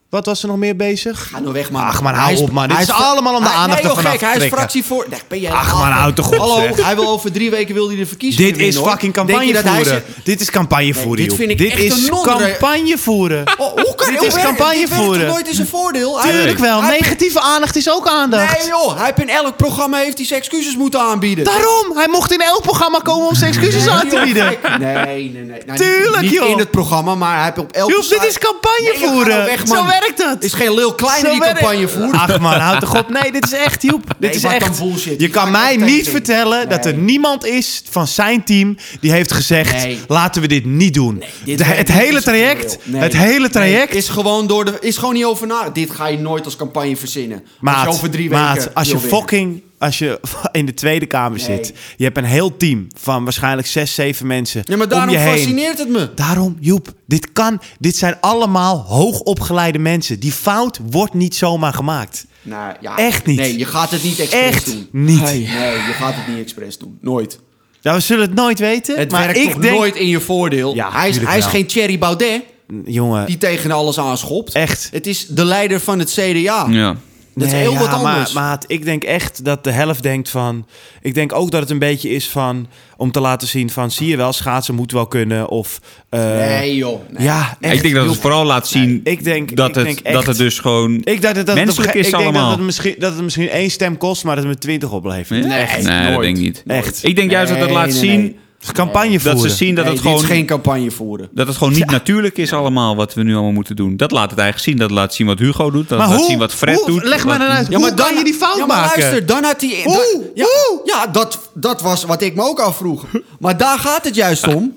Wat was er nog meer bezig? Ga nou weg, man. Ach man, Hij hou is- op man. Dit is is- allemaal om de aandacht nee, joh, gek. te Hij is, joh, joh, gek. Hij fractievoor... Nee, ben jij Ach, helemaal man, houd toch op, Hallo, hij wil over drie weken wil hij de verkiezingen Dit is hoor. fucking campagne voeren. Dit is campagne voeren, dit joh. vind ik Dit echt is een campagne voeren. Oh, hoe kan Dit is campagne dit voeren. toch nooit in zijn voordeel? Tuurlijk wel. Negatieve aandacht is ook aandacht. Nee joh, hij heeft in elk programma heeft hij zijn excuses moeten aanbieden. Daarom. Hij mocht in elk programma komen om zijn excuses aan te joh, bieden. Nee, nee, nee. Nou, niet- Tuurlijk, niet, joh. in het programma, maar hij heeft op elke Joep, dit is campagne joh, voeren. nou weg, Zo man. Werkt. Het is geen Lil Kleine die campagne voert. Ach man, houd toch op. Nee, dit is echt, Joep. Dit Nee, is echt. bullshit. Je kan mij niet vertellen dat er niemand is van zijn team die heeft gezegd: Nee. laten we dit niet doen. Dit De- werkt het hele traject, het hele traject. Is gewoon door de, is gewoon niet over na. Dit ga je nooit als campagne verzinnen. als Maat, je over drie maat, weken als je fucking, als je in de Tweede Kamer Nee. zit, je hebt een heel team van waarschijnlijk zes, zeven mensen Ja, maar om daarom je heen. fascineert het me. Daarom, Joep, dit kan. Dit zijn allemaal hoogopgeleide mensen. Die fout wordt niet zomaar gemaakt. Nou, ja, Echt niet. Nee, je gaat het niet expres Echt doen. niet. Nee, je gaat het niet expres doen. Nooit. Nou, we zullen het nooit weten. Het maar werkt ik toch denk, nooit in je voordeel. Ja, hij is, hij is geen Thierry Baudet jongen, die tegen alles aanschopt. echt. Het is de leider van het CDA. Ja. Dat is Nee, heel ja, wat anders. Maar, maat, ik denk echt dat de helft denkt van... Ik denk ook dat het een beetje is van... Om te laten zien van... Zie je wel, schaatsen moet wel kunnen. Of... eh, nee joh. Nee. Ja, echt. ik denk dat het vooral laat zien ik denk- dat, ik het, denk echt- dat het dus gewoon... Ik dacht dat, dat Menselijk het, is ik denk allemaal. Dat het, misschien, dat het misschien één stem kost, maar dat het met twintig oplevert. Nee, echt nee dat nooit. denk ik niet. Echt. Ik denk juist dat het laat nee, zien nee. Campagne dat voeren. ze zien dat Nee, het dit gewoon... is geen campagne voeren. Dat het gewoon niet natuurlijk is allemaal wat we nu allemaal moeten doen. Dat laat het eigenlijk zien. Dat laat zien wat Hugo doet. Dat Maar laat hoe- zien wat Fred hoe- doet. leg maar uit. Ja, Hoe maar kan dan- je die fout ja, maar maken? luister, dan had hij... Da- ja, ja dat, dat was wat ik me ook afvroeg. Maar daar gaat het juist om.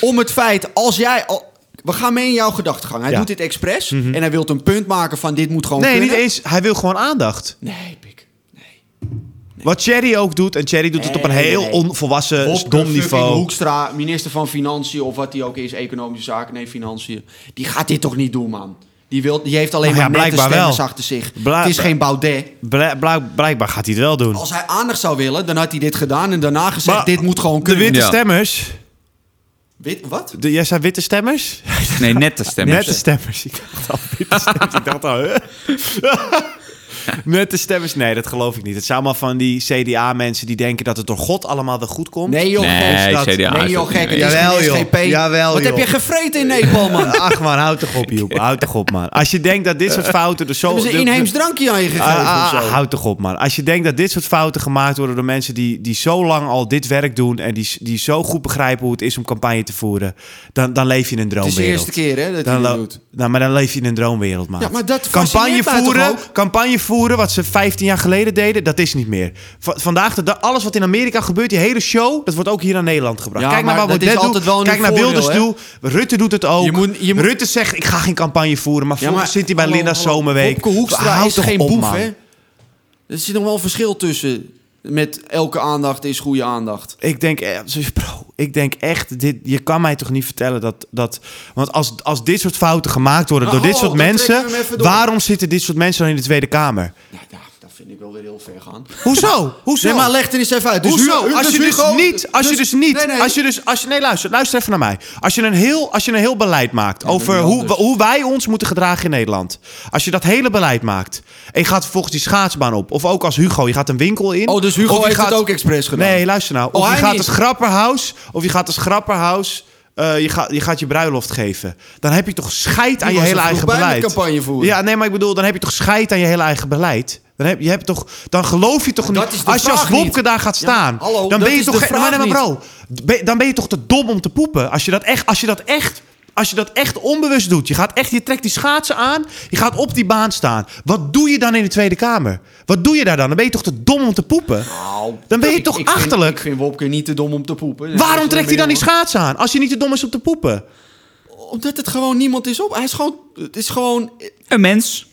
Om het feit, als jij... Al, we gaan mee in jouw gedachtegang. Hij Ja. Mhm. doet dit expres. En hij wil een punt maken van dit moet gewoon Nee, kunnen. niet eens. Hij wil gewoon aandacht. Nee, Wat Cherry ook doet. En Cherry doet het op een heel onvolwassen, Wopke dom niveau. Hoekstra, minister van Financiën of wat die ook is, economische zaken, nee, financiën. Die gaat dit toch niet doen, man. Die, wil, die heeft alleen Nou ja, maar nette stemmers wel. achter zich. Bla- het is geen Baudet. Bla- bla- blijkbaar gaat hij het wel doen. Als hij aandacht zou willen, dan had hij dit gedaan en daarna gezegd, Maar dit moet gewoon De kunnen. witte Ja. stemmers. Wit, wat? De, jij zei witte stemmers? Nee, nette stemmen. Nette stemmers. Ik dacht al witte stemmers. Ik dacht al, huh? Nette stemmers? Nee, dat geloof ik niet. Het zijn allemaal van die CDA-mensen die denken dat het door God allemaal wel goed komt. Nee joh, Nee, gek. CDA Nee joh, dat gek. Jawel, joh. Jawel, Wat heb joh. je gevreten in Nepal, man? Ach man, houd toch op, Joep. Houd toch op, man. Als je denkt dat dit soort fouten er zo... Hebben ze een de- inheems drankje aan je gegeven Ah, ah, of zo? houd toch op, man. Als je denkt dat dit soort fouten gemaakt worden door mensen die, die zo lang al dit werk doen en die, die zo goed begrijpen hoe het is om campagne te voeren, dan, dan leef je in een Het is de droomwereld. eerste keer hè, dat hij Dan dat doet. nou, maar dan leef je in een droomwereld, man. Ja, maar dat campagne fascineert mij toch voeren, ook? campagne voeren, wat ze 15 jaar geleden deden, dat is niet meer. Va- vandaag de dag, alles wat in Amerika gebeurt, die hele show, dat wordt ook hier naar Nederland gebracht. Ja, Kijk naar maar wat dat is Baudet altijd doet. wel Kijk naar Wilders doet. Rutte doet het ook. Je moet- je moet- Rutte zegt, ik ga geen campagne voeren, maar Ja, zit hij bij hallo, Linda hallo. Zomerweek. Wopke Hoekstra is geen op, boef, hè? Er zit nog wel een verschil tussen. Met elke aandacht is goede aandacht. Ik denk, dus bro, ik denk echt, dit, je kan mij toch niet vertellen dat, dat want als, als dit soort fouten gemaakt worden door dit hallo, soort mensen, waarom zitten dit soort mensen dan in de Tweede Kamer? Ja, vind ik wel weer heel ver gaan. Hoezo? Hoezo? Nee, maar leg er eens even uit. Dus Hoezo? Als je dus niet, als je dus niet, Nee, nee. als je dus, als je, nee, luister, luister even naar mij. Als je een heel, als je een heel beleid maakt over hoe, anders. hoe wij ons moeten gedragen in Nederland. Als je dat hele beleid maakt en je gaat vervolgens die schaatsbaan op, of ook als Hugo, je gaat een winkel in. Oh, dus Hugo heeft gaat- het ook expres gedaan? Nee, luister nou. Oh, Of je hij gaat niet. als grapperhaus, of je gaat als grapperhaus. eh, je, gaat, je gaat je bruiloft geven. Dan heb je toch scheid aan je hele eigen beleid. campagne voeren. Ja, nee, maar ik bedoel, dan heb je toch scheid aan je hele eigen beleid. Dan, heb, je hebt toch, dan geloof je toch niet. dat is de Als je als Wopke niet. daar gaat Ja, staan, hallo, dan ben je toch maar, maar bro, ben- dan ben je toch te dom om te poepen. Als je dat echt, als je dat echt, als je dat echt onbewust doet, je gaat echt, je trekt die schaatsen aan, je gaat op die baan staan. Wat doe je dan in de Tweede Kamer? Wat doe je daar dan? Dan ben je toch te dom om te poepen? Nou, Dan ben je ik- toch ik vind- achterlijk? ik vind Wopke niet te dom om te poepen. Dat Waarom trekt hij dan die schaatsen aan? Als je niet te dom is om te poepen. Omdat het gewoon niemand is op. Hij is gewoon... Het is gewoon... Een mens.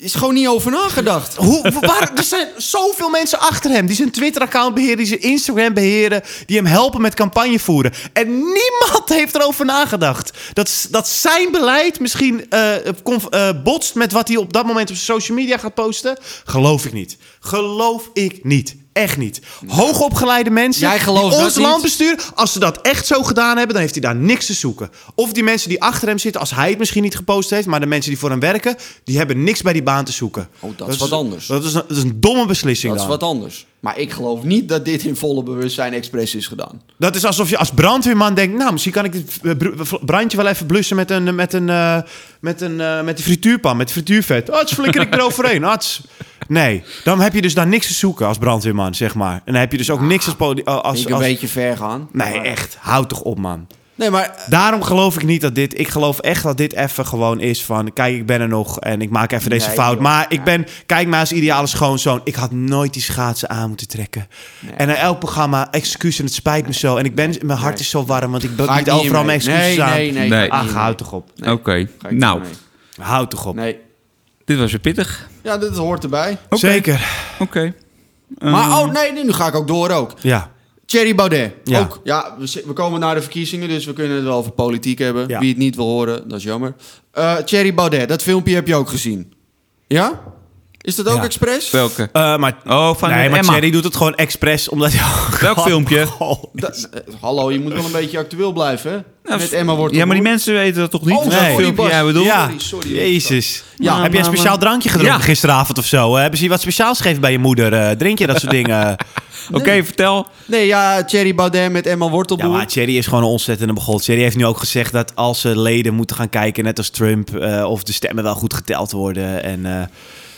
Is gewoon niet over nagedacht. Hoe, waar, er zijn zoveel mensen achter hem die zijn Twitter-account beheren, die zijn Instagram beheren, die hem helpen met campagne voeren. En niemand heeft erover nagedacht. Dat, dat zijn beleid misschien eh, eh, botst met wat hij op dat moment op social media gaat posten. Geloof ik niet. Geloof ik niet. Echt niet. Hoogopgeleide mensen Jij gelooft die dat ons niet? land besturen, als ze dat echt zo gedaan hebben, dan heeft hij daar niks te zoeken. Of die mensen die achter hem zitten, als hij het misschien niet gepost heeft, maar de mensen die voor hem werken, die hebben niks bij die baan te zoeken. Oh, dat is wat anders. Dat is een, dat is een domme beslissing Dat is wat anders. Maar ik geloof niet dat dit in volle bewustzijn expres is gedaan. Dat is alsof je als brandweerman denkt, nou, misschien kan ik dit eh, br- brandje wel even blussen met een, met een, eh, met een, eh, met die frituurpan, met frituurvet. Oh, het flikker ik eroverheen. Is- Nee, dan heb je dus daar niks te zoeken als brandweerman, zeg maar. En dan heb je dus ook niks als... poli- als, ik een als beetje ver gaan. Nee, Maar- echt. Houd toch op, man. Nee, maar Daarom geloof ik niet dat dit... Ik geloof echt dat dit even gewoon is van... Kijk, ik ben er nog en ik maak even deze Nee, fout. joh. Maar ik ben... Kijk mij als ideale schoonzoon. Ik had nooit die schaatsen aan moeten trekken. En na elk programma, excuus en het spijt me zo. En ik ben... Mijn hart Nee. is zo warm, want ik ben niet overal mijn excuses nee, aan. Nee, nee, Nee. Ach, houd toch op. Nee. Oké, nou. Houd toch op. Nee. Dit was weer pittig. Ja, dit hoort erbij. Zeker. Oké. Maar Eh, oh nee, nee, nu ga ik ook door ook. Ja. Thierry Baudet. Ja. Ook, ja, we, we komen naar de verkiezingen, dus we kunnen het wel over politiek hebben. Ja. Wie het niet wil horen, dat is jammer. Eh Thierry Baudet, dat filmpje heb je ook gezien. Ja? Is dat ook Ja. expres? Welke? Eh, maar... Oh, van nee, maar Emma. Thierry doet het gewoon expres, omdat hij... Welk filmpje? Eh, hallo, je moet wel een beetje actueel blijven, hè? Met Emma wordt Ja, maar die mensen weten dat toch niet? Oh, welk filmpje jij bedoelt? Ja, Sorry, sorry. Jezus. Ja, Heb jij een maar- speciaal drankje gedronken Ja. gisteravond of zo? Eh, Hebben ze je wat speciaals gegeven bij je moeder? Eh, drink je dat soort dingen? Oké, vertel. Nee, ja, Thierry Baudet met Emma Ja, Wortelboer. maar Thierry is gewoon een ontzettende begol. Thierry heeft nu ook gezegd dat als ze leden moeten gaan kijken, net als Trump, eh, of de stemmen wel goed geteld worden. En eh,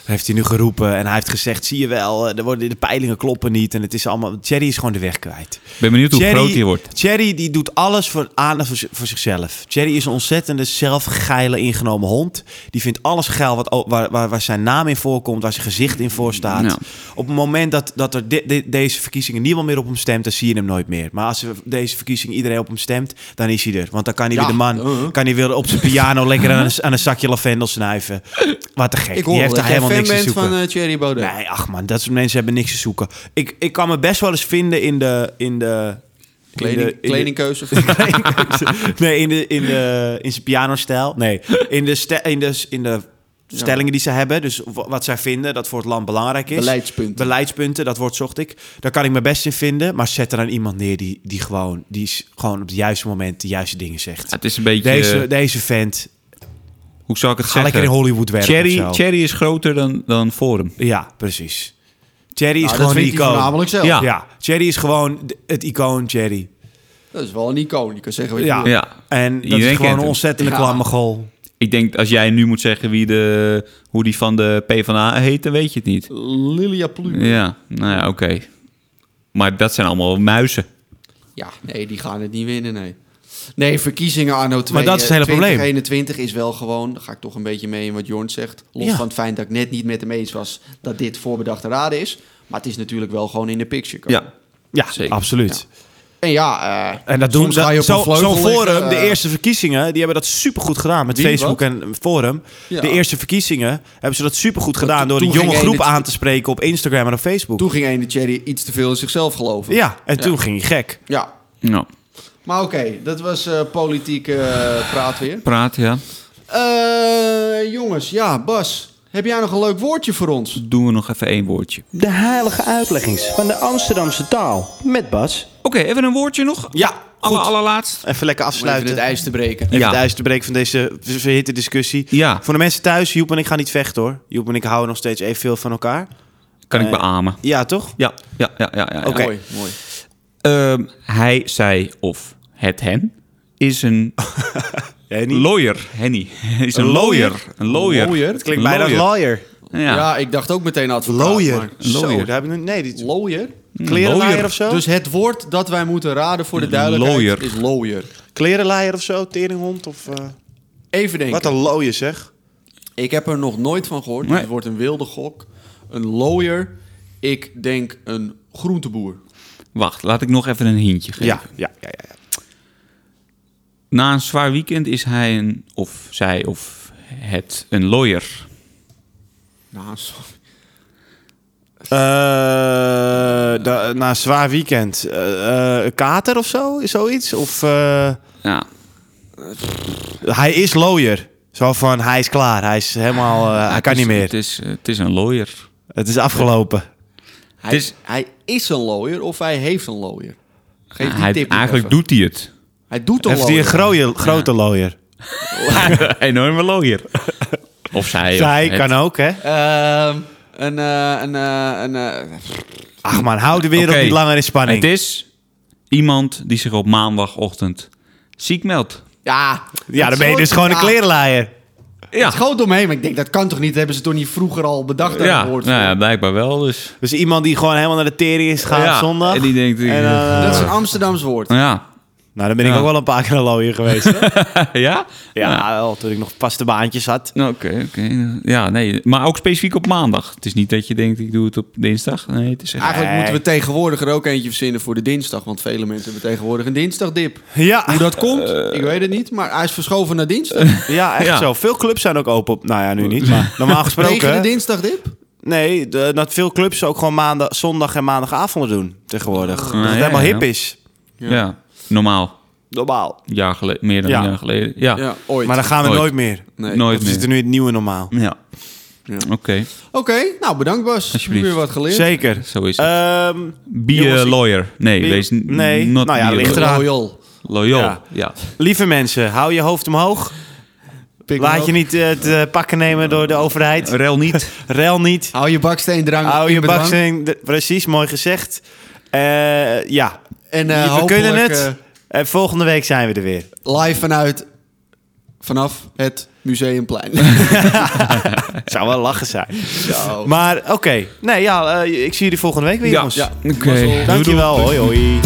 heeft hij nu geroepen. En hij heeft gezegd, zie je wel, eh, er worden, de peilingen kloppen niet. En het is allemaal... Thierry is gewoon de weg kwijt. Ik ben benieuwd hoe groot hij wordt. Thierry die doet alles voor aandacht voor, voor zichzelf. Thierry is een ontzettende zelfgeile ingenomen hond. Die vindt alles geil wat, waar, waar, waar zijn naam in voorkomt, waar zijn gezicht in voor staat. Op het moment dat, dat er deze verkiezingen niemand meer op hem stemt, dan zie je hem nooit meer. Maar als er deze verkiezingen iedereen op hem stemt, dan is hij er. Want dan kan hij Ja, weer de man, uh-huh. kan hij weer op zijn piano lekker aan een, aan een zakje lavendel snuiven. Wat te gek. ik Die hoor heeft dat daar helemaal niks te zoeken. van eh, Thierry Baudet. Nee, ach man, dat soort mensen hebben niks te zoeken. Ik, ik kan me best wel eens vinden in de... In de in Kleding, de- in de- kledingkeuze. nee, in, de, in, de, in zijn pianostijl. Nee, in de, ste- in de, in de stellingen die ze hebben. Dus wat zij vinden dat voor het land belangrijk is. Beleidspunten. Beleidspunten, dat woord zocht ik. Daar kan ik me best in vinden. Maar zet er dan iemand neer die, die, gewoon, die is gewoon op het juiste moment de juiste dingen zegt. Het is een beetje... Deze, deze vent, hoe zou ik het ga zeggen? lekker in Hollywood werken Cherry, of zo. Cherry is groter dan, dan Forum. Ja, precies. Thierry is Nou, dat gewoon een vindt hij icoon. voornamelijk zelf. Ja. Ja, Thierry is gewoon het icoon Thierry. Dat is wel een icoon. Je kan zeggen wat je Ja. wil. Ja. En dat Iedereen is kent gewoon een hem. ontzettende Ja. klamme goal. Ik denk, als jij nu moet zeggen wie de, hoe die van de PvdA heet, dan weet je het niet. Lilia Plu. Ja, nou ja, oké. Maar dat zijn allemaal muizen. Ja, nee, die gaan het niet winnen, nee. Nee, verkiezingen anno 2, Maar dat is het hele probleem. 2021 is wel gewoon, daar ga ik toch een beetje mee in wat Jorn zegt. Los Ja. van het feit dat ik net niet met hem eens was dat dit voorbedachte raden is. Maar het is natuurlijk wel gewoon in de picture komen. Ja, Ja, Zeker. absoluut. En ja, eh, En dat doen zo, een vleugel Zo'n forum, de eh, eerste verkiezingen, die hebben dat supergoed gedaan met Wie, Facebook wat? en Forum. Ja. De eerste verkiezingen hebben ze dat supergoed gedaan door de toen jonge groep aan te spreken op Instagram en op Facebook. Toen ging ene Cherry iets te veel in zichzelf geloven. ja, en Ja. toen ging hij gek. Ja. nou, Maar oké, dat was eh politieke eh, praat weer. praat, ja. Eh, jongens, ja, Bas. Heb jij nog een leuk woordje voor ons? Doen we nog even één woordje. De heilige uitleggings van de Amsterdamse taal. Met Bas. Oké, even een woordje nog. Ja, Alle, goed. allerlaatst. Even lekker Om even afsluiten. het ijs te breken. Even Ja. het ijs te breken van deze verhitte discussie. Ja, Voor de mensen thuis, Joep en ik gaan niet vechten hoor. Joep en ik houden nog steeds evenveel van elkaar. kan ik beamen. Ja, toch? Ja, ja, ja, ja. ja, ja. Oké. Mooi, mooi. Ehm, hij, zij of het hen is een niet? lawyer. Henny is een, Een lawyer? lawyer. Een lawyer. Lawyer? Het klinkt Een bijna lawyer. Ja. Ja. ik dacht ook meteen advocaat. Lawyer. maar- Zo, Lawyer. daar nu... Nee, die Lawyer? klerenlaaier lawyer. of zo? Dus het woord dat wij moeten raden voor de duidelijkheid Lawyer. is lawyer. Klerenlaaier of zo? Teringhond? Of, eh, Even denken. Wat een looie zeg. Ik heb er nog nooit van gehoord. Nee. Het wordt een wilde gok. Een lawyer. Ik denk een groenteboer. Wacht, laat ik nog even een hintje geven. Ja, ja, ja, ja. Na een zwaar weekend is hij een, of zij of het een lawyer. Nou, sorry. Eh, da- na een zwaar weekend. eh, eh, een kater of zo? Is zoiets? Of eh, Ja, hij is lawyer. Zo van, hij is klaar. Hij is helemaal... eh, hij kan is- niet meer. Het is, het is een lawyer. Het is afgelopen. Hij, is- hij is een lawyer of hij heeft een lawyer. Geef die hij, tip eigenlijk even. doet hij het. Hij doet een Heeft hij lawyer. een grote, grote lawyer? Enorme lawyer. Of zij. Zij of het. kan ook, hè? Ehm, een, eh, een, eh, een, eh, Ach man, hou de wereld niet langer in spanning. Het is iemand die zich op maandagochtend ziek meldt. ja. ja, dan ben je dus gewoon een Ja, klerenlaaier. Ja, Het schoot omheen, maar ik denk dat kan toch niet? Hebben ze toch niet vroeger al bedacht ja, nou ja, blijkbaar wel. Dus. Dus iemand die gewoon helemaal naar de tering is gegaan ja, zondag. En die denkt, En, eh, Dat is een Amsterdams woord. ja. Nou, dan ben ik Ja. ook wel een paar keer een lawyer geweest. hè? ja? ja, wel, toen ik nog vaste baantjes had. Oké, oké. Ja, nee. Maar ook specifiek op maandag. Het is niet dat je denkt, ik doe het op dinsdag. Nee, het is echt... Eigenlijk Nee. moeten we tegenwoordig er ook eentje verzinnen voor de dinsdag. Want vele mensen hebben tegenwoordig een dinsdagdip. Ja, Hoe dat komt, ik weet het niet. Maar hij is verschoven naar dinsdag. ja echt Ja. zo. Veel clubs zijn ook open op... Nou ja, nu niet, maar normaal Tegen de gesproken... dinsdagdip? Nee, de, dat veel clubs ook gewoon maandag, zondag en maandagavonden doen tegenwoordig. dat het helemaal ja. hip is. ja. Normaal. Normaal. Een jaar geleden, meer dan Ja. een jaar geleden. Ja, Ja, ooit. Maar dan gaan we Nooit. nooit meer. Nee. nooit is meer. nu het nieuwe normaal. Ja. Ja. Oké, Oké, nou bedankt Bas. Alsjeblieft. Weer wat geleerd. Zeker. zo is het. Ehm Be jongens, a lawyer. Nee, Be- wees n- nee. not Nou ja, be a ligt lawyer. eraan. Loyal. Loyal, Ja. ja. lieve mensen, hou je hoofd omhoog. Pik Laat je niet eh, te pakken nemen door de overheid. Rel niet. Rel niet. Hou je baksteendrang Hou in je bedwang. baksteen. Precies, mooi gezegd. Eh, ja, En eh, we hopelijk, kunnen het. eh, En volgende week zijn we er weer. live vanuit... Vanaf het Museumplein. Zou wel lachen zijn. Zo. Maar oké. Nee, ja, eh, ik zie jullie volgende week weer, Ja, jongens. Ja. Oké. Dankjewel. Hoi, hoi.